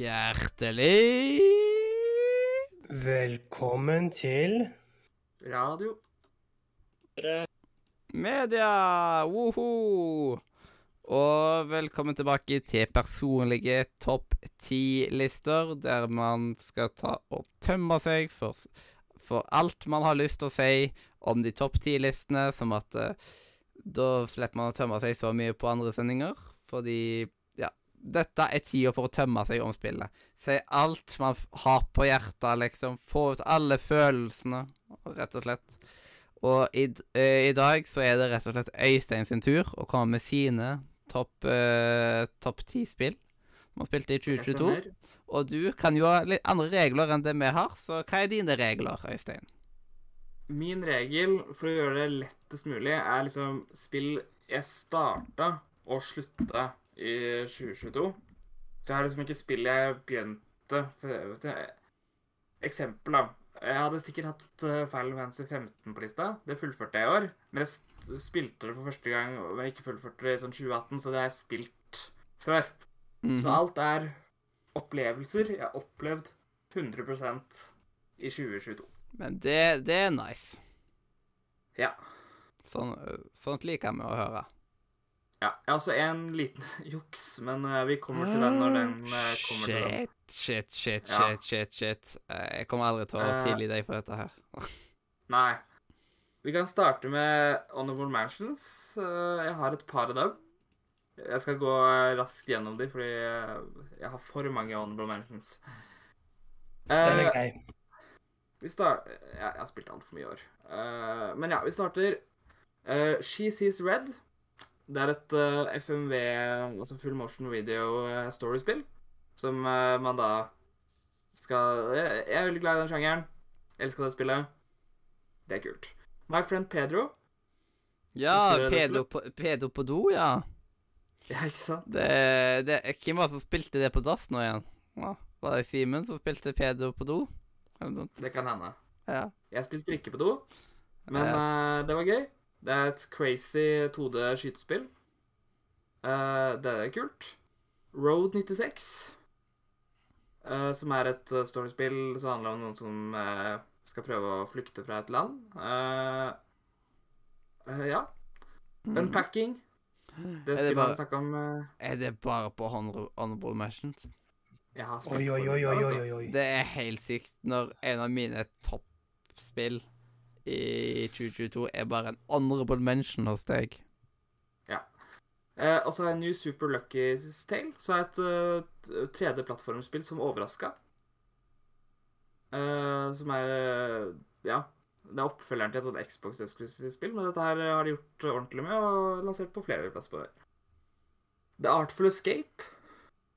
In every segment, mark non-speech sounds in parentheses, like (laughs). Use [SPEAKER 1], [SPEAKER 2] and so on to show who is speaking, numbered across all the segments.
[SPEAKER 1] Hjertelig
[SPEAKER 2] Velkommen til
[SPEAKER 3] Radio.
[SPEAKER 1] media! Woho! Og velkommen tilbake til personlige topp ti-lister, der man skal ta og tømme seg for, for alt man har lyst til å si om de topp ti-listene, som at uh, da slipper man å tømme seg så mye på andre sendinger, fordi dette er tida for å tømme seg om spillet. Si alt man har på hjertet, liksom. Få ut alle følelsene, rett og slett. Og i, eh, i dag så er det rett og slett Øystein sin tur å komme med sine topp eh, top ti-spill. Man spilte i 2022. Og du kan jo ha litt andre regler enn det vi har, så hva er dine regler, Øystein?
[SPEAKER 3] Min regel for å gjøre det lettest mulig er liksom spill jeg starta og slutta i 2022. Så jeg har liksom ikke spill jeg begynte for, Eksempel, da. Jeg hadde sikkert hatt eh, Final Fantasy 15 på lista. Det fullførte jeg i år. Men jeg spilte det for første gang, men ikke fullførte det i sånn 2018, så det har jeg spilt før.
[SPEAKER 1] Mhm.
[SPEAKER 3] Så alt er opplevelser jeg har opplevd 100% i 2022.
[SPEAKER 1] Men det, det er nice.
[SPEAKER 3] Ja.
[SPEAKER 1] Sånn, sånt liker vi å høre.
[SPEAKER 3] Ja, jeg har også en liten (laughs) juks, men uh, vi kommer til den når den uh, kommer til den.
[SPEAKER 1] Shit, shit, shit,
[SPEAKER 3] Ja.
[SPEAKER 1] shit, shit, shit. Eh, Jeg kommer aldri til å tilgi deg for dette her. (laughs) (laughs)
[SPEAKER 3] Nei. Vi kan starte med Honorable Mansions. Eh, Jeg har et par av dem. Jeg skal gå raskt gjennom dem, fordi jeg har for mange Honorable Mansions.
[SPEAKER 2] Den er grei.
[SPEAKER 3] Vi starter Ja, jeg har spilt altfor mye i år. Eh, men ja, vi starter eh, She Sees Red. Det er et uh, FMV, altså full motion video uh, storyspill, som uh, man da skal jeg, jeg er veldig glad i den sjangeren. Elsker det spillet. Det er kult. My Friend Pedro.
[SPEAKER 1] Ja, pedo på, Pedro på do, ja.
[SPEAKER 3] Ja, ikke sant?
[SPEAKER 1] Det, det, hvem var det som spilte det på dass nå igjen? Ja, var det Simen som spilte Pedro på do?
[SPEAKER 3] Det kan hende.
[SPEAKER 1] Ja.
[SPEAKER 3] Jeg spilte ikke på do, men eh, det var gøy. Det er et crazy 2D-skytespill. Uh, det er kult. Road 96, uh, som er et uh, storyspill som handler om noen som uh, skal prøve å flykte fra et land. Eh, eh, ja. Unpacking. Det
[SPEAKER 1] skulle
[SPEAKER 3] man snakke om eh,
[SPEAKER 1] Er det bare på honor, Honorable Mentions?
[SPEAKER 3] Jeg har spilt
[SPEAKER 2] Oi, oi, oi,
[SPEAKER 3] det,
[SPEAKER 2] oi, oi, oi.
[SPEAKER 1] Det er helt sykt når en av mine toppspill i 2022 er bare en honorable mention hos deg.
[SPEAKER 3] Eh, og så er New Super Lucky Tale, som er et uh, 3D-plattformspill som overraska. Eh, som er eh, Ja. Det er oppfølgeren til et sånt Xbox-eksklusivt spill, men dette her eh, har de gjort ordentlig med og lansert på flere plasser på det. The Artful Escape,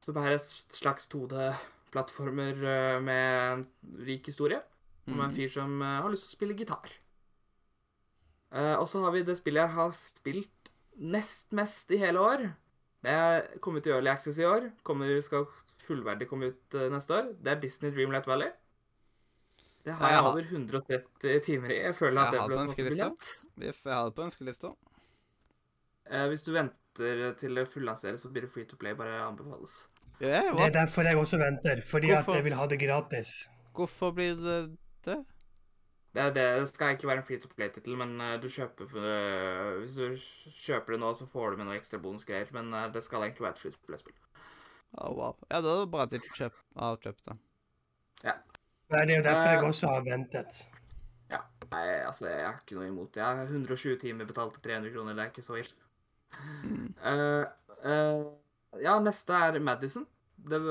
[SPEAKER 3] som er et slags 2D-plattformer eh, med en rik historie. Om en
[SPEAKER 1] Mhm.
[SPEAKER 3] fyr som eh, har lyst til å spille gitar. Eh, og så har vi det spillet jeg har spilt nest mest i hele år. Det er kommet i Early Access i år. Kommer, skal fullverdig komme ut eh, neste år. Det er Disney Dreamlight Valley. Det har jeg
[SPEAKER 1] jeg
[SPEAKER 3] over 130 timer i. Jeg føler
[SPEAKER 1] Jeg
[SPEAKER 3] at det ble
[SPEAKER 1] ønskelista.
[SPEAKER 3] nevnt.
[SPEAKER 1] Jeg har det på ønskelista.
[SPEAKER 3] Eh, hvis du venter til det fullanseres, så blir det free to play. Bare anbefales.
[SPEAKER 1] Yeah,
[SPEAKER 2] Det er derfor jeg også venter. Fordi at jeg vil ha det gratis.
[SPEAKER 1] Hvorfor blir det det?
[SPEAKER 3] Det, det, skal ikke være en free to play-tittel, men eh, du kjøper eh, hvis du kjøper det nå, så får du med noe ekstra bonusgreier. Men eh, det skal egentlig være et free to play-spill.
[SPEAKER 1] Å, wow. Ja, det er bra at jeg kjøp, har kjøpt det.
[SPEAKER 2] Nei, det er jo derfor jeg også har ventet.
[SPEAKER 3] Ja. Nei, altså, jeg har ikke noe imot det. Jeg har 120 timer betalt til 300 kroner. Det er ikke så ille.
[SPEAKER 1] Mm.
[SPEAKER 3] Uh, uh, ja, neste er Madison. Det,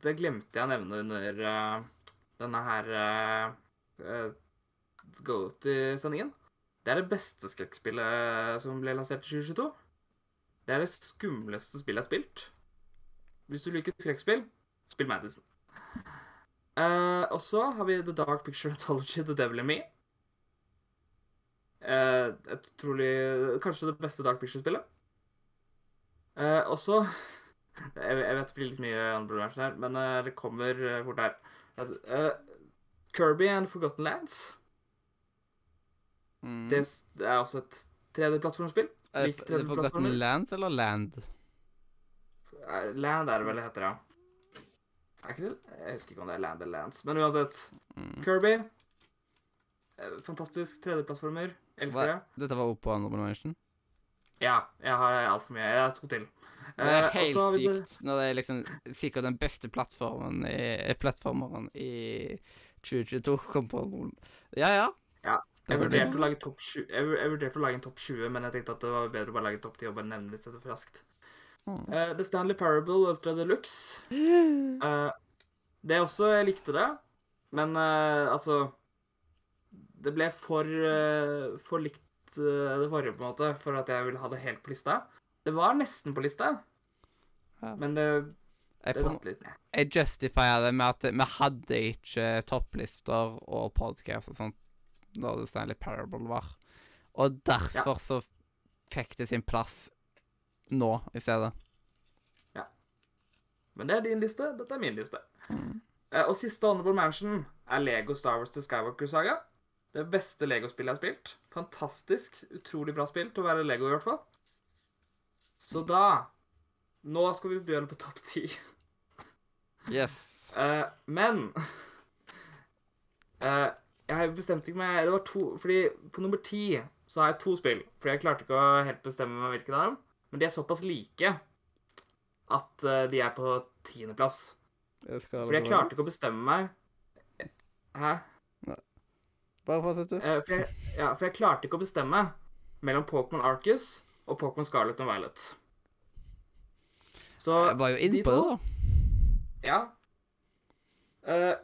[SPEAKER 3] det glemte jeg å nevne under uh, denne her uh, ut Go-to-sendingen. Det er det beste skrekkspillet som ble lansert i 2022. Det er det skumleste spillet jeg har spilt. Hvis du liker skrekkspill, spill Madison. Uh, og så har vi The Dark Picture Anthology, The Devil in Me. Uh, et utrolig Kanskje det beste Dark Picture-spillet. Uh, og så (laughs) jeg, jeg vet det blir litt mye andre versjon her, men det kommer fort her. Kirby and Forgotten Lands.
[SPEAKER 1] Mm.
[SPEAKER 3] Det, er også et 3D-plattformspill.
[SPEAKER 1] er det, er det Forgotten. Land eller Land?
[SPEAKER 3] Eh, Land er det vel det heter, ja. Jeg husker ikke om det er Land eller Lands, men uansett.
[SPEAKER 1] Mm.
[SPEAKER 3] Kirby. eh, Fantastisk 3D-plattformer. Elsker det.
[SPEAKER 1] Dette var oppå på Honorable Mention.
[SPEAKER 3] Ja, jeg har altfor mye. Jeg har to til.
[SPEAKER 1] Det er
[SPEAKER 3] Eh,
[SPEAKER 1] helt
[SPEAKER 3] har det-
[SPEAKER 1] sykt når det er liksom sikkert den beste plattformen i, plattformeren i 2022 kom på noen Ja, ja.
[SPEAKER 3] Ja, Jeg vurderte å lage topp 20, jeg jeg vurderte å lage en topp 20, men jeg tenkte at det var bedre å bare lage topp 10 og bare nevne litt så raskt.
[SPEAKER 1] Mm.
[SPEAKER 3] Uh, The Stanley Parable Ultra Deluxe. Uh, (gasps) det også Jeg likte det, men uh, altså Det ble for, uh, for likt det forrige, på en måte, for at jeg ville ha det helt på lista. Det var nesten på lista,
[SPEAKER 1] Ja.
[SPEAKER 3] men det,
[SPEAKER 1] Jeg, på, jeg justifier det med at vi hadde ikke topplister og podcast og sånt da The Stanley Parable var. Og derfor så fikk det sin plass nå i stedet.
[SPEAKER 3] Men det er din liste, dette er min liste.
[SPEAKER 1] Mm.
[SPEAKER 3] Eh, og siste Honorable Mansion er Lego Star Wars The Skywalker Saga. Det beste Lego-spillet jeg har spilt. Fantastisk. Utrolig bra spill til å være Lego, i hvert fall. Så da Nå skal vi begynne på topp ti.
[SPEAKER 1] Yes.
[SPEAKER 3] Uh, men uh, Jeg bestemte ikke meg Det var to Fordi på nummer ti så har jeg to spill. Fordi jeg klarte ikke å helt bestemme meg hvilken av dem. Men de er såpass like at uh, de er på tiendeplass. Fordi jeg klarte ikke å bestemme meg Hæ?
[SPEAKER 1] Bare fortsett, du.
[SPEAKER 3] Eh, for, jeg, ja, for jeg klarte ikke å bestemme mellom Pokémon Arcus og Pokémon Scarlet og Violet. Så
[SPEAKER 1] Jeg var jo
[SPEAKER 3] de
[SPEAKER 1] inne på det, da.
[SPEAKER 3] Ja. Uh,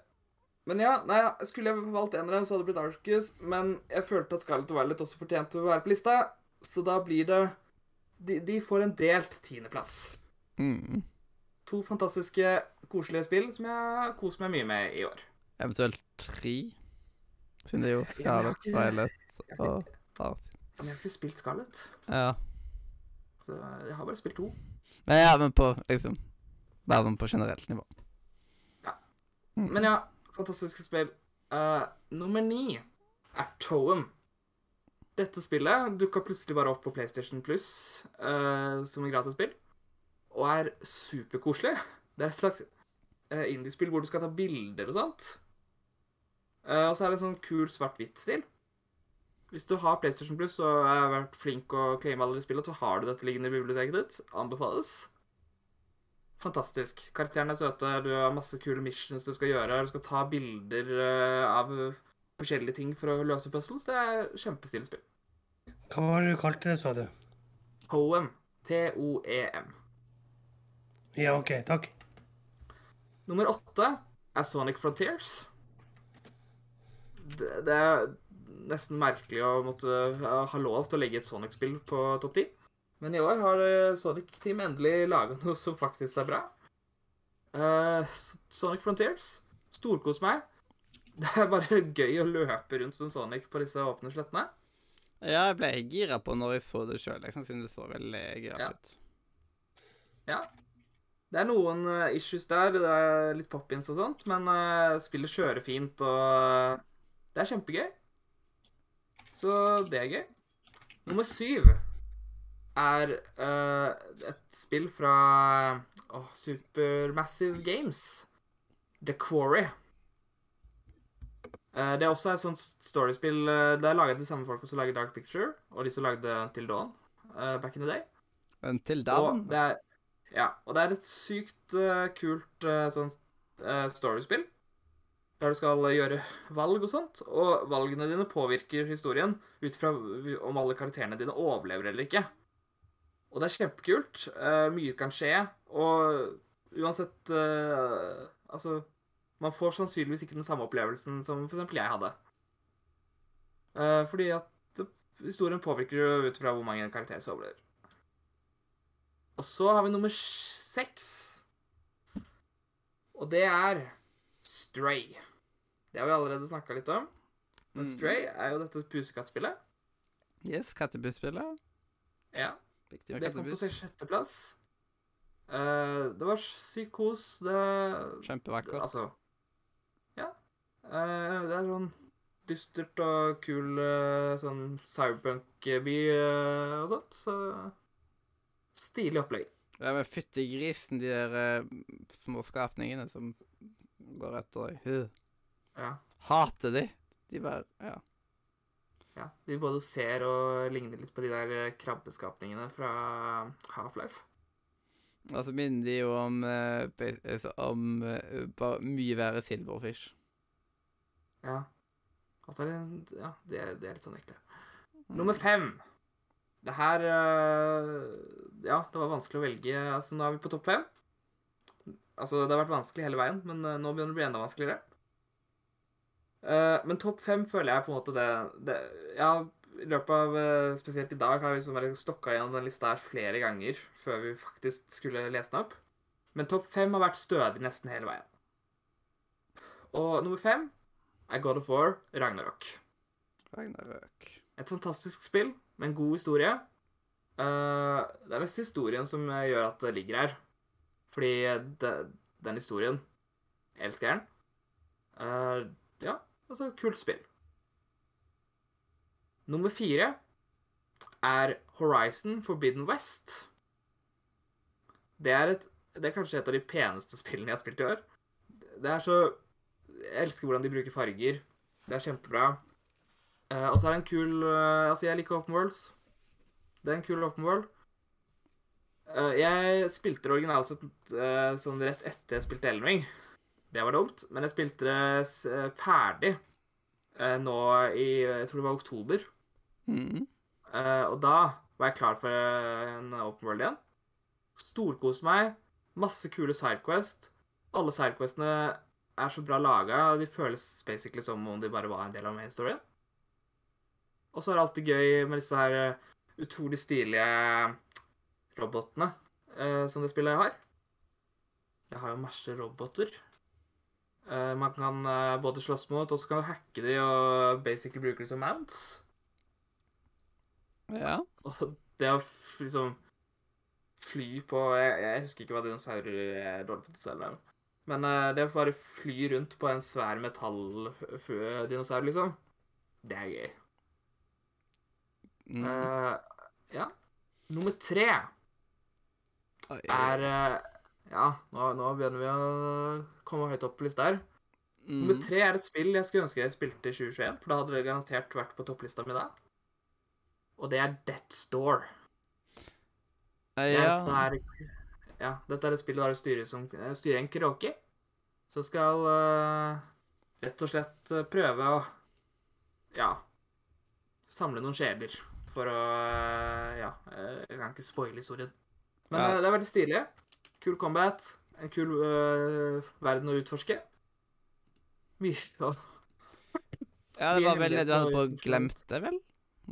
[SPEAKER 3] men ja, nei, skulle jeg valgt en av dem, så hadde det blitt Arcus. Men jeg følte at Scarlet og Violet også fortjente å være på lista, så da blir det De, de får en delt tiendeplass.
[SPEAKER 1] Mm.
[SPEAKER 3] To fantastiske, koselige spill som jeg koser meg mye med i år.
[SPEAKER 1] Eventuelt tre. Siden det er jo
[SPEAKER 3] Ja, men jeg har
[SPEAKER 1] Scarlet,
[SPEAKER 3] ikke-
[SPEAKER 1] Violet og Art.
[SPEAKER 3] Men jeg har ikke spilt Scarlet,
[SPEAKER 1] Ja.
[SPEAKER 3] så jeg har bare spilt to.
[SPEAKER 1] Nei, ja, men på liksom Bare sånn på generelt nivå.
[SPEAKER 3] Ja.
[SPEAKER 1] Mm.
[SPEAKER 3] Men ja, fantastiske spill. Uh, nummer ni er Toem. Dette spillet dukka plutselig bare opp på PlayStation Plus uh, som en gratis spill, og er superkoselig. (laughs) Det er et slags uh, indiespill hvor du skal ta bilder og sånt. Uh, og så er det en sånn kul svart-hvitt-stil. Hvis du har PlayStation Plus og har vært flink å claima alle de spillene, så har du dette liggende i biblioteket ditt. Anbefales. Fantastisk. Karakterene er søte, du har masse kule missions du skal gjøre. Du skal ta bilder eh, av forskjellige ting for å løse puzzles. Det er kjempestilig spill.
[SPEAKER 2] Hva var det du kalte det, sa du?
[SPEAKER 3] Hoem. T-O-E-M.
[SPEAKER 2] Ja, OK. Takk.
[SPEAKER 3] Nummer åtte er Sonic Frontiers. Det, det er nesten merkelig å måtte ha lov til å legge et Sonic-spill på topp ti. Men i år har eh, Sonic Team endelig laga noe som faktisk er bra. Uh, Sonic Frontiers. Storkos meg. (laughs) Det er bare gøy å løpe rundt som Sonic på disse åpne slettene.
[SPEAKER 1] Ja, jeg ble gira på når jeg så det sjøl, liksom, siden det så veldig gøyalt
[SPEAKER 3] Ja.
[SPEAKER 1] ut.
[SPEAKER 3] Ja. Det er noen eh, issues der. Det er litt pop-ins og sånt, men uh, spillet kjører fint, og det er kjempegøy. Så det er gøy. Nummer syv er uh, et spill fra oh, Supermassive Games. The Quarry. Uh, det er også et sånt storiespill uh, Det er laget de samme folka som lager Dark Picture, og de som lagde Until Dawn eh, back in the day.
[SPEAKER 1] Until
[SPEAKER 3] Og
[SPEAKER 1] Dawn.
[SPEAKER 3] det er, ja, og det er et sykt eh, kult sånn storyspill. Der du skal gjøre valg og sånt. Og valgene dine påvirker historien ut fra om alle karakterene dine overlever eller ikke. Og det er kjempekult. Uh, mye kan skje. Og uansett uh, Altså, man får sannsynligvis ikke den samme opplevelsen som f.eks. jeg hadde. Uh, fordi at historien påvirker jo ut fra hvor mange karakterer som overlever. Og så har vi nummer seks. Og det er Stray. Det har vi allerede snakka litt om. Men
[SPEAKER 1] Mm.
[SPEAKER 3] Stray er jo dette pusekattspillet.
[SPEAKER 1] Yes, kattebussspillet.
[SPEAKER 3] Ja.
[SPEAKER 1] Viktig med
[SPEAKER 3] Det kom på sjetteplass. Uh, det var sykt kos. Det
[SPEAKER 1] Kjempevakkert.
[SPEAKER 3] Altså Ja. Uh, det er sånn dystert og kul uh, sånn cyberpunk-by og sånt. Så stilig opplegg.
[SPEAKER 1] Ja, men fyttegrisen, de der små skapningene som går etter deg.
[SPEAKER 3] Ja.
[SPEAKER 1] Hater de. De bare Ja.
[SPEAKER 3] Ja. De både ser og ligner litt på de der eh, krabbeskapningene fra Half-Life.
[SPEAKER 1] Altså minner de jo om eh, altså, Om eh, bare mye verre Silverfish.
[SPEAKER 3] Ja. Altså, ja, det, er, det er litt sånn ekle. Nummer fem. Det her øh, Ja, det var vanskelig å velge. Altså, nå er vi på topp fem. Altså, det har vært vanskelig hele veien, men øh, nå begynner det å bli enda vanskeligere. Eh, men topp fem føler jeg på en måte det, det Ja, i løpet av øh, Spesielt i dag har vi liksom bare stokka gjennom den lista her flere ganger før vi faktisk skulle lese den opp. Men topp fem har vært stødig nesten hele veien. Og nummer fem er God of War Ragnarok.
[SPEAKER 1] Ragnarok.
[SPEAKER 3] Et fantastisk spill med en god historie. Eh, det er mest historien som eh, gjør at det ligger her. Fordi det, den historien jeg elsker den. Eh, ja, altså et kult spill. Nummer fire er Horizon Forbidden West. Det er, et, det er kanskje et av de peneste spillene jeg har spilt i år. Det er så Jeg elsker hvordan de bruker farger. Det er kjempebra. Eh, og så er det en kul eh, Altså, jeg liker open worlds. Det er en kul open world. Eh, jeg spilte det originalt sett sånn rett etter jeg spilte Elden Ring. Det var dumt. Men jeg spilte det eh, ferdig eh, nå i Jeg tror det var oktober.
[SPEAKER 1] Mm.
[SPEAKER 3] Eh, og da var jeg klar for en open world igjen. Storkoste meg. Masse kule sidequest. Alle sidequestene er så bra laga. De føles basically som om de bare var en del av main storyen. Og så er det alltid gøy med disse her utrolig stilige robotene som det spillet har. Jeg har jo masse roboter. Eh, man kan uh, både slåss mot, og så kan du hacke de og basically bruke de som mounts.
[SPEAKER 1] Ja.
[SPEAKER 3] Og det å liksom fly på Jeg, jeg husker ikke hva dinosaurer er dårlig på til er. Men uh, det å bare fly rundt på en svær metalldinosaur, liksom, det er gøy.
[SPEAKER 1] Mm.
[SPEAKER 3] Eh, ja. Nummer tre er eh, Ja, nå, nå begynner vi å komme høyt opp på lista her. Nummer
[SPEAKER 1] mm.
[SPEAKER 3] tre er et spill jeg skulle ønske jeg spilte i 2021, for da hadde det garantert vært på topplista mi da. Og det er Death's Door. Uh,
[SPEAKER 1] Ja.
[SPEAKER 3] dette er, ja, dette er et spill der du styrer, som, eh, styrer en kråke. Som skal uh, rett og slett eh, prøve å ja samle noen sjeler for å Ja, jeg kan ikke spoile historien. Men
[SPEAKER 1] Ja.
[SPEAKER 3] det er veldig stilig. Kul combat. En kul eh, verden å utforske. Mye å
[SPEAKER 1] ja, det var vel det du hadde på det, vel?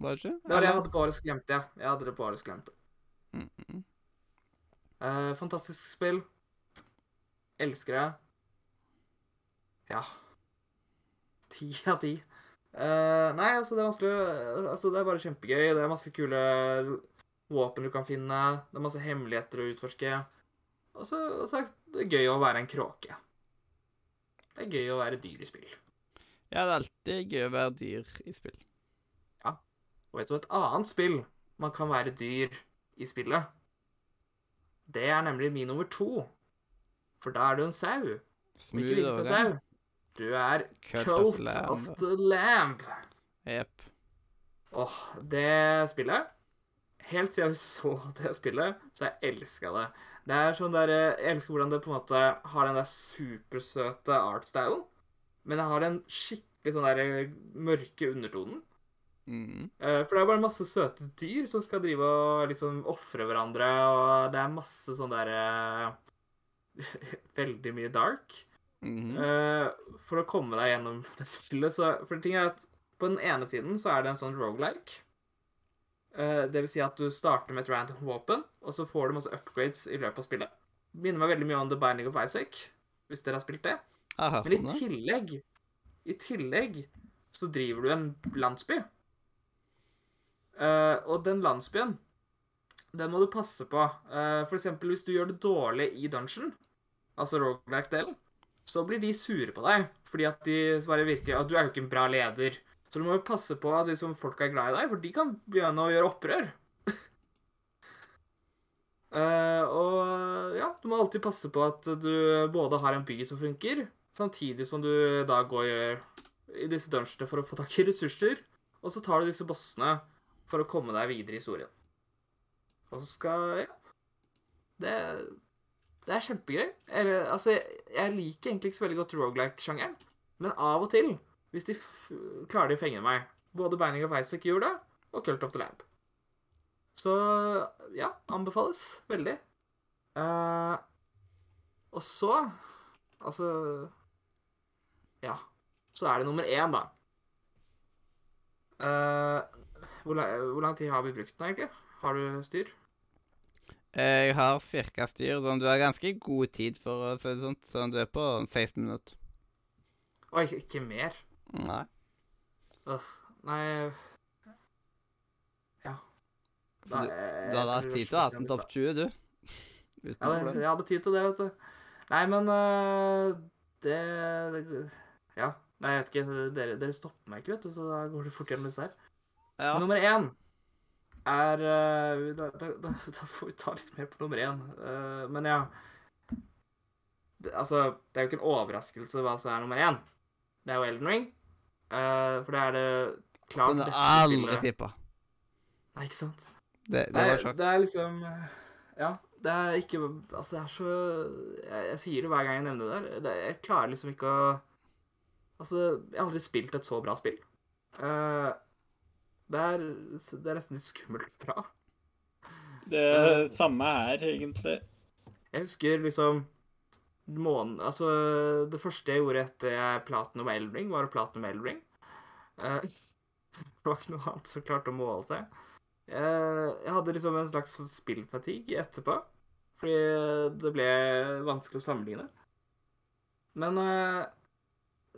[SPEAKER 1] Var det ikke?
[SPEAKER 3] Det var det jeg hadde på årets glemt, ja. Jeg hadde det på årets.
[SPEAKER 1] Mm, -hmm.
[SPEAKER 3] uh, fantastisk spill. Elsker det. Ja. Ti av ti. Eh, nei, altså, det er vanskelig Altså, det er bare kjempegøy. Det er masse kule våpen du kan finne. Det er masse hemmeligheter å utforske. Og så sagt det er gøy å være en kråke. Det er gøy å være dyr i spill.
[SPEAKER 1] Ja, det er alltid gøy å være dyr i spill. Ja.
[SPEAKER 3] Og vet du et annet spill man kan være dyr i spillet? Det er nemlig min nummer to. For da er du en sau. Og ikke
[SPEAKER 1] Smooth
[SPEAKER 3] villeste sau. Du er
[SPEAKER 1] Cut
[SPEAKER 3] Coat
[SPEAKER 1] of,
[SPEAKER 3] of the Lamb.
[SPEAKER 1] Jepp.
[SPEAKER 3] Åh, det spillet Helt siden vi så det spillet, så har jeg elska det. Det er sånn der, Jeg elsker hvordan det på en måte har den der supersøte artstylen, men det har den skikkelig sånn der mørke undertonen.
[SPEAKER 1] Mm.
[SPEAKER 3] Eh, For det er bare masse søte dyr som skal drive og liksom ofre hverandre, og det er masse sånn derre (laughs) Veldig mye dark.
[SPEAKER 1] Mhm.
[SPEAKER 3] Eh, for å komme deg gjennom (laughs) det spillet, så For ting er at på den ene siden så er det en sånn rogelike. Uh, det vil si at du starter med et random våpen, og så får du masse upgrades i løpet av spillet. Det Minner meg veldig mye om The Binding of Isaac, hvis dere har spilt det. Men i tillegg I tillegg så driver du en landsby. Eh, og den landsbyen, den må du passe på. Eh, for eksempel hvis du gjør det dårlig i dungeon, altså roguelike-delen, så blir de sure på deg. Fordi at de bare virker at du er jo ikke en bra leder. Så du må jo passe på at liksom, folk er glad i deg, for de kan begynne å gjøre opprør. uh, (laughs) og må alltid passe på at du både har en by som funker, samtidig som du da går i disse dungeonene for å få tak i ressurser, og så tar du disse bossene for å komme deg videre i historien. Og så skal Ja. Det, det er kjempegøy. Eller, altså, jeg, jeg liker egentlig ikke så veldig godt rogelike-sjangeren, men av og til, hvis de klarer de å fenge meg Både Binding of Isaac gjorde det, og Cult of the Lamb. Så ja, anbefales veldig. Uh, og så Altså Ja. Så er det nummer én, da. Uh, hvor, hvor lang tid har vi brukt den, egentlig? Har du styr?
[SPEAKER 1] Jeg har cirka styr. Sånn, du har ganske god tid, for å si det sånn. Sånn, du er på 16 minutter.
[SPEAKER 3] Oi, ikke mer?
[SPEAKER 1] Nei.
[SPEAKER 3] Nei Ja.
[SPEAKER 1] Så du, du hadde hatt tid til å ha sånn topp 20, du. Uten
[SPEAKER 3] Ja, det, jeg hadde tid til det, vet du. Nei, men uh, det, det Ja. Nei, jeg vet ikke. Dere, dere stopper meg ikke, vet du, så da går det fort gjennom disse her.
[SPEAKER 1] Ja.
[SPEAKER 3] Nummer én er uh, da, da, da, får vi ta litt mer på nummer én. Uh, men ja Altså, det er jo ikke en overraskelse hva som er nummer én. Det er jo Elden Ring. Eh, for det er det klart
[SPEAKER 1] Kunne
[SPEAKER 3] beste
[SPEAKER 1] aldri
[SPEAKER 3] spillet.
[SPEAKER 1] tippa.
[SPEAKER 3] Nei, ikke sant?
[SPEAKER 1] Det, det
[SPEAKER 3] Nei,
[SPEAKER 1] var sjokk.
[SPEAKER 3] det er liksom Ja, det er ikke Altså, det er så Jeg, jeg sier det hver gang jeg nevner det der. Det, jeg klarer liksom ikke å Altså, jeg har aldri spilt et så bra spill. Uh, det er Det er nesten litt skummelt bra.
[SPEAKER 4] Det samme her, egentlig.
[SPEAKER 3] Jeg husker liksom måneden Altså, det første jeg gjorde etter platinum Eldring var å platinum Elden Ring. Eh, (laughs) det var ikke noe annet som klarte å måle seg. Uh, jeg hadde liksom en slags spillfatigue etterpå, fordi det ble vanskelig å sammenligne. Men uh,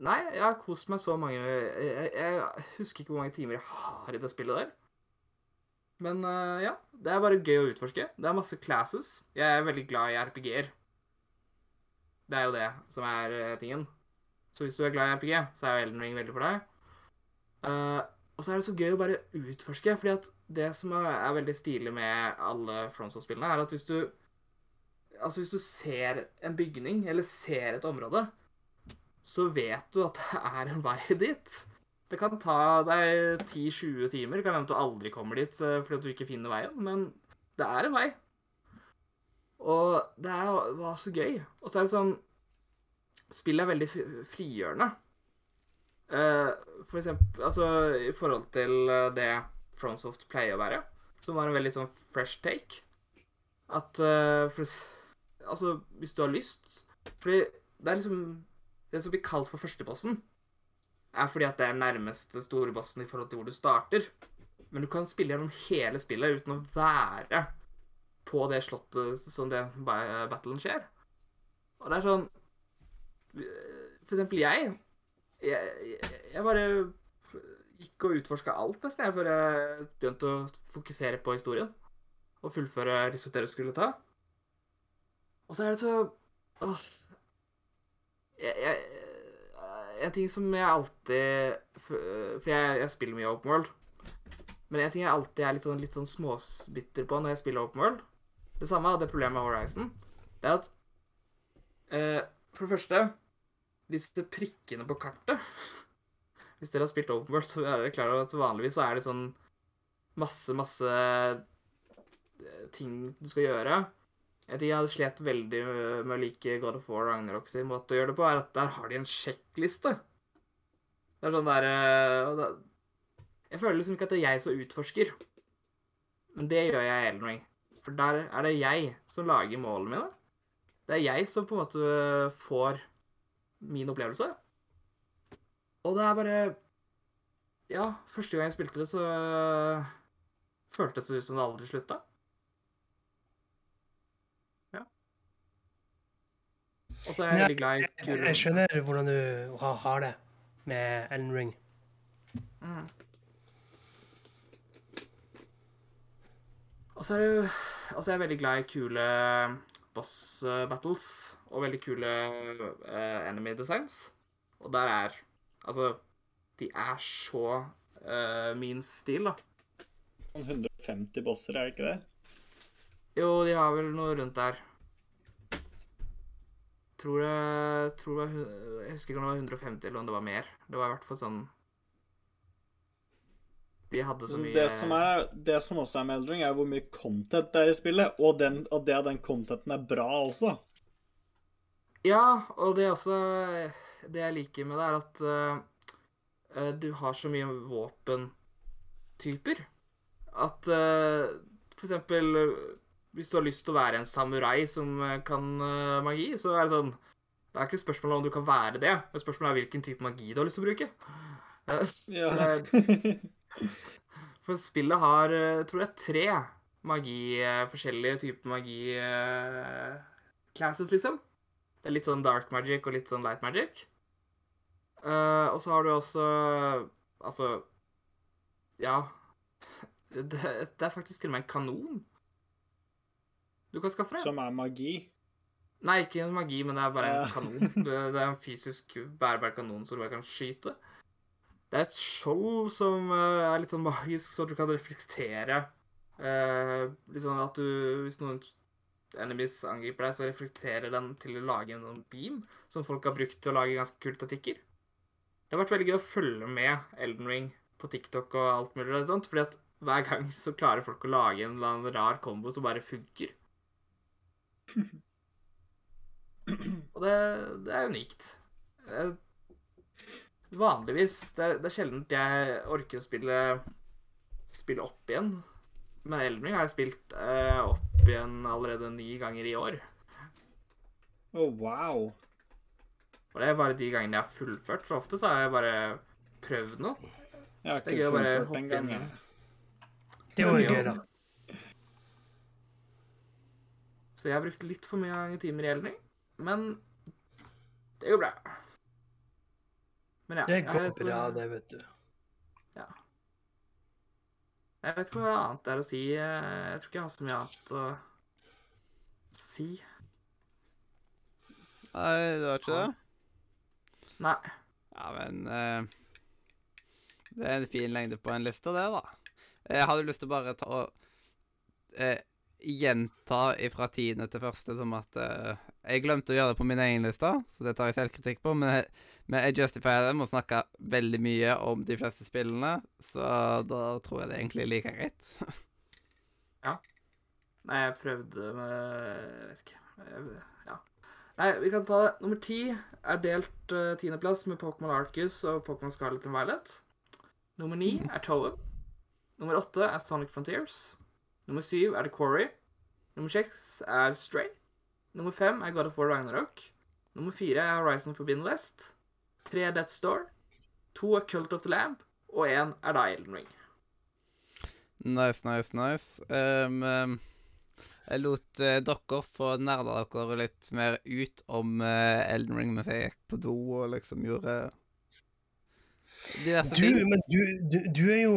[SPEAKER 3] Nei, jeg har kost meg så mange jeg, jeg, husker ikke hvor mange timer jeg har i det spillet der. Men ja, det er bare gøy å utforske. Det er masse classes. Jeg er veldig glad i RPG-er. Det er jo det som er eh, tingen. Så hvis du er glad i RPG, så er jo Elden Ring veldig for deg. Uh, og så er det så gøy å bare utforske, fordi at det som er, er veldig stilig med alle FromSoft-spillene, er at hvis du Altså, hvis du ser en bygning, eller ser et område, så vet du at det er en vei (laughs) dit. Det kan ta deg 10-20 timer. Det kan hende du aldri kommer dit eh, fordi at du ikke finner veien, men det er en vei. Og det er, var så gøy. Og så er det sånn Spillet er veldig frigjørende. Uh, for eksempel Altså i forhold til eh, det Fronsoft pleier å være, som var en veldig sånn fresh take. At uh, for, Altså, hvis du har lyst Fordi det er liksom Det som blir kalt for førstebossen, er fordi at det er nærmeste store bossen i forhold til hvor du starter. Men du kan spille gjennom hele spillet uten å være på det slottet som den battlen skjer. Og det er sånn For eksempel jeg Jeg, jeg, bare gikk og utforska alt nesten jeg, før jeg begynte å fokusere på historien. Og fullføre disse dere skulle ta. Og så er det så Åh. Jeg, jeg, en ting som jeg alltid for jeg, jeg spiller mye Open World. Men en ting jeg alltid er litt sånn, litt sånn småbitter på når jeg spiller Open World Det samme hadde problemet med Horizon. Det er at eh, For det første Disse prikkene på kartet (laughs) Hvis dere har spilt Open World, så er dere klar over at vanligvis så er det sånn masse, masse eh, ting du skal gjøre. En ting jeg hadde slet veldig med å like God of War Ragnarok sin måte å gjøre det på, er at der har de en sjekkliste. Det er sånn der eh, og Jeg føler liksom ikke at det er jeg som utforsker. Men det gjør jeg i Elden Ring. For der er det jeg som lager målene mine. Det er jeg som på en måte får min opplevelse. Og det er bare Ja, første gang jeg spilte det, så føltes det ut som det aldri slutta. Ja. Og så er jeg
[SPEAKER 2] Ja,
[SPEAKER 3] veldig glad i
[SPEAKER 2] Jeg, jeg skjønner hvordan du har det med Ellen Ring.
[SPEAKER 3] Mm. Og så er, det, altså jeg er veldig glad i kule boss eh, battles og veldig kule uh, enemy designs. Og der er Altså, de er så uh, min stil, da.
[SPEAKER 4] Sånn 150 bosser, er det ikke det?
[SPEAKER 3] Jo, de har vel noe rundt der. tror det, tror det Jeg husker ikke om det var 150 eller om det var mer. Det var i hvert fall sånn De hadde så mye
[SPEAKER 4] Det som, er, det som også er med Eldring, er hvor mye content det er i spillet, og, den, og det at den contenten er bra også.
[SPEAKER 3] Ja, og det er også Det jeg liker med det, er at eh, du har så mye våpentyper. At uh, for eksempel Hvis du har lyst til å være en samurai som kan uh, magi, så er det sånn Det er ikke spørsmålet om du kan være det, men spørsmålet er hvilken type magi du har lyst til å bruke. Uh,
[SPEAKER 4] Ja. (laughs) (laughs)
[SPEAKER 3] For spillet har, tror jeg tror er tre magi, eh, forskjellige typer magi eh, classes, liksom. Det er litt sånn dark magic og litt sånn light magic. Eh, og så har du også Altså Ja. (laughs) Det, det er faktisk til og med en kanon du kan skaffe deg.
[SPEAKER 4] Som er magi.
[SPEAKER 3] Nei, ikke magi, men det er bare en kanon. Det, er en fysisk bærbar kanon som du bare kan skyte. Det er et skjold som eh, er litt sånn magisk, så du kan reflektere eh, sånn at du Hvis noen enemies angriper deg, så reflekterer den til å lage en sånn beam som folk har brukt til å lage ganske kult statikker. Det har vært veldig gøy å følge med Elden Ring på TikTok og alt mulig og sånt, fordi at hver gang så klarer folk å lage en eller annen rar kombo som bare funker. (laughs) Og det, det er unikt. Eh, Vanligvis Det er, det er sjelden jeg orker å spille spille opp igjen. Men Elden Ring har jeg spilt eh, opp igjen allerede ni ganger i år.
[SPEAKER 4] Oh, wow.
[SPEAKER 3] Og det er bare de gangene jeg har fullført. Så ofte så har jeg bare prøvd noe.
[SPEAKER 4] Jeg har
[SPEAKER 3] Det er
[SPEAKER 4] ikke
[SPEAKER 3] gøy å bare
[SPEAKER 4] fullført
[SPEAKER 3] hoppe
[SPEAKER 4] en
[SPEAKER 3] inn.
[SPEAKER 4] gang.
[SPEAKER 3] i-
[SPEAKER 4] jeg.
[SPEAKER 2] Det var jo gøy, da.
[SPEAKER 3] Så jeg har brukt litt for mye timer i Elden Ring. Men det går bra. Men ja.
[SPEAKER 2] Det går
[SPEAKER 3] jeg
[SPEAKER 2] bra, det, vet du.
[SPEAKER 3] Jeg vet ikke hva annet det er å si. Jeg tror ikke jeg har så mye annet å si.
[SPEAKER 1] Nei, det var ikke det?
[SPEAKER 3] Nei.
[SPEAKER 1] Ja, men uh, Det er en fin lengde på en liste, det, da. Jeg hadde lyst til å bare ta og uh, gjenta fra tiende til første som at uh, Jeg glemte å gjøre det på min egen liste, så det tar jeg selvkritikk på. Men jeg, men jeg justifier dem og snakker veldig mye om de fleste spillene, så da tror jeg det egentlig er like greit. (laughs)
[SPEAKER 3] Nei, jeg prøvde med Jeg vet ikke. Ja. Nei, vi kan ta det. Nummer ti er delt uh, tiendeplass med Pokémon Arcus og Pokémon Scarlet and Violet. Nummer ni er Toem. Nummer åtte er Sonic Frontiers. Nummer syv er The Quarry. Nummer seks er Stray. Nummer fem er God of War Ragnarok. Nummer fire er Horizon Forbidden West. Tre er Death Store. To er Cult of the Lamb. Og én er da Elden Ring.
[SPEAKER 1] Nice, nice, nice. Um, um, jeg lot uh, dere få nerda dere litt mer ut om uh, Elden Ring mens jeg gikk på do og liksom gjorde diverse
[SPEAKER 2] Du,
[SPEAKER 1] ting.
[SPEAKER 2] men du, du, du er jo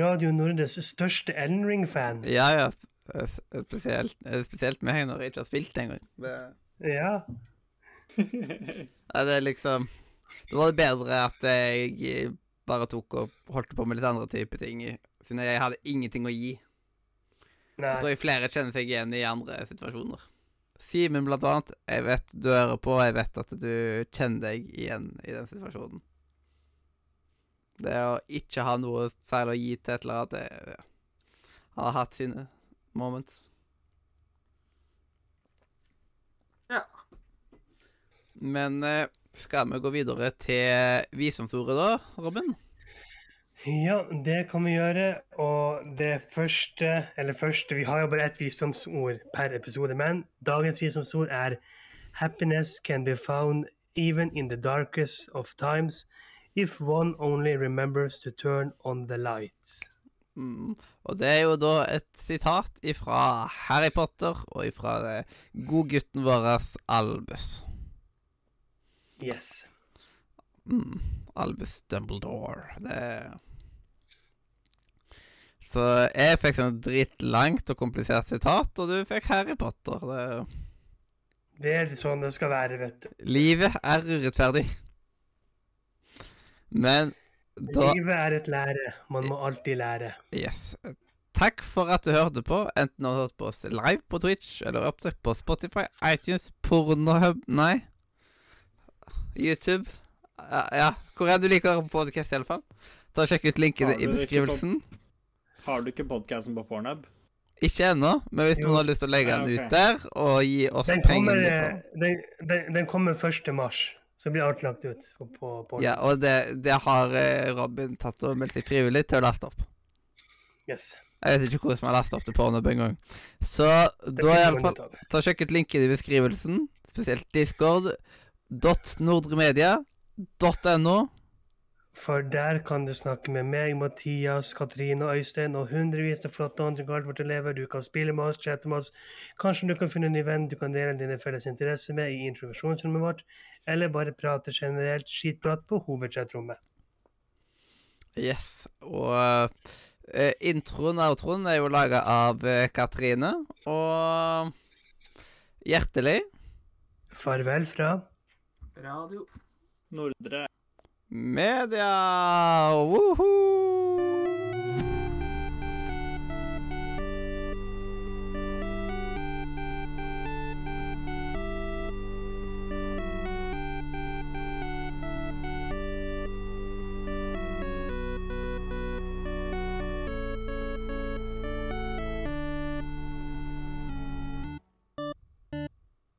[SPEAKER 2] Radio Nordes største Elden Ring-fan.
[SPEAKER 1] Ja, ja. Spesielt, eh, spesielt meg når jeg ikke har spilt engang. Det,
[SPEAKER 2] Ja.
[SPEAKER 1] Nei, det er liksom Da var det bedre at jeg eh, bare tok og holdt på med litt andre typer ting, siden jeg hadde ingenting å gi.
[SPEAKER 2] Nei.
[SPEAKER 1] Tror jeg flere kjenner seg igjen i andre situasjoner. Simen, blant annet. Jeg vet du hører på, og jeg vet at du kjenner deg igjen i den situasjonen. Det å ikke ha noe særlig å gi til et eller annet, det ja, har hatt sine moments.
[SPEAKER 3] Ja.
[SPEAKER 1] Men eh, skal vi gå videre til visdomsordet, da, Robin?
[SPEAKER 2] Ja, det kan vi gjøre. Og det første Eller første, vi har jo bare ett visdomsord per episode, men dagens visdomsord er Happiness can be found even in the darkest of times if one only remembers to turn on the lights.
[SPEAKER 1] Mm. Og det er jo da et sitat ifra Harry Potter og ifra godgutten vår Albus.
[SPEAKER 2] Yes.
[SPEAKER 1] Mm. Albus Dumbledore. Det Så jeg fikk sånn dritlangt og komplisert sitat, og du fikk Harry Potter. Det,
[SPEAKER 2] Det er sånn det skal være, vet du.
[SPEAKER 1] livet er urettferdig. Men da
[SPEAKER 2] Livet er et lære. Man må alltid lære.
[SPEAKER 1] Yes. Takk for at du hørte på, enten du har hørt på oss live på Twitch, eller opptatt på Spotify, iTunes, Pornohub Nei, YouTube. Ja, ja. hvor er du liker podkast, iallfall? Ta og Sjekk ut linkene i
[SPEAKER 4] på-
[SPEAKER 1] beskrivelsen.
[SPEAKER 4] Har du ikke podkasten på Pornhub?
[SPEAKER 1] Ikke ennå, men hvis
[SPEAKER 2] Jo.
[SPEAKER 1] noen har lyst til å legge
[SPEAKER 4] Ja,
[SPEAKER 1] den ut der og gi oss
[SPEAKER 2] Den
[SPEAKER 1] penger
[SPEAKER 2] kommer, eh, den, den, den kommer 1. mars. Så blir alt lagt ut på, på, på
[SPEAKER 1] Ja, og det, det har eh, Robin tatt og meldt seg frivillig til å laste opp.
[SPEAKER 2] Yes.
[SPEAKER 1] Jeg vet ikke hvordan man laster opp til Pornhub engang. Så da
[SPEAKER 2] finner
[SPEAKER 1] i
[SPEAKER 2] man
[SPEAKER 1] alle fall
[SPEAKER 2] ut av.
[SPEAKER 1] Ta Sjekk ut linken i beskrivelsen, spesielt discord.nordremedia.no.
[SPEAKER 2] For der kan du snakke med meg, Mathias, Katrine Øystein og hundrevis av flotte andre Galtvort-elever. Du kan spille med oss, chatte med oss. Kanskje du kan finne en ny venn du kan dele dine felles interesser med i introduksjonsrommet vårt, eller bare prate generelt skitprat på hovedchatrommet.
[SPEAKER 1] Yes. Og uh, introen og outroen er jo laga av eh, Katrine. Og hjertelig
[SPEAKER 2] Farvel fra
[SPEAKER 3] Radio.
[SPEAKER 4] Nordre
[SPEAKER 1] media! Woohoo!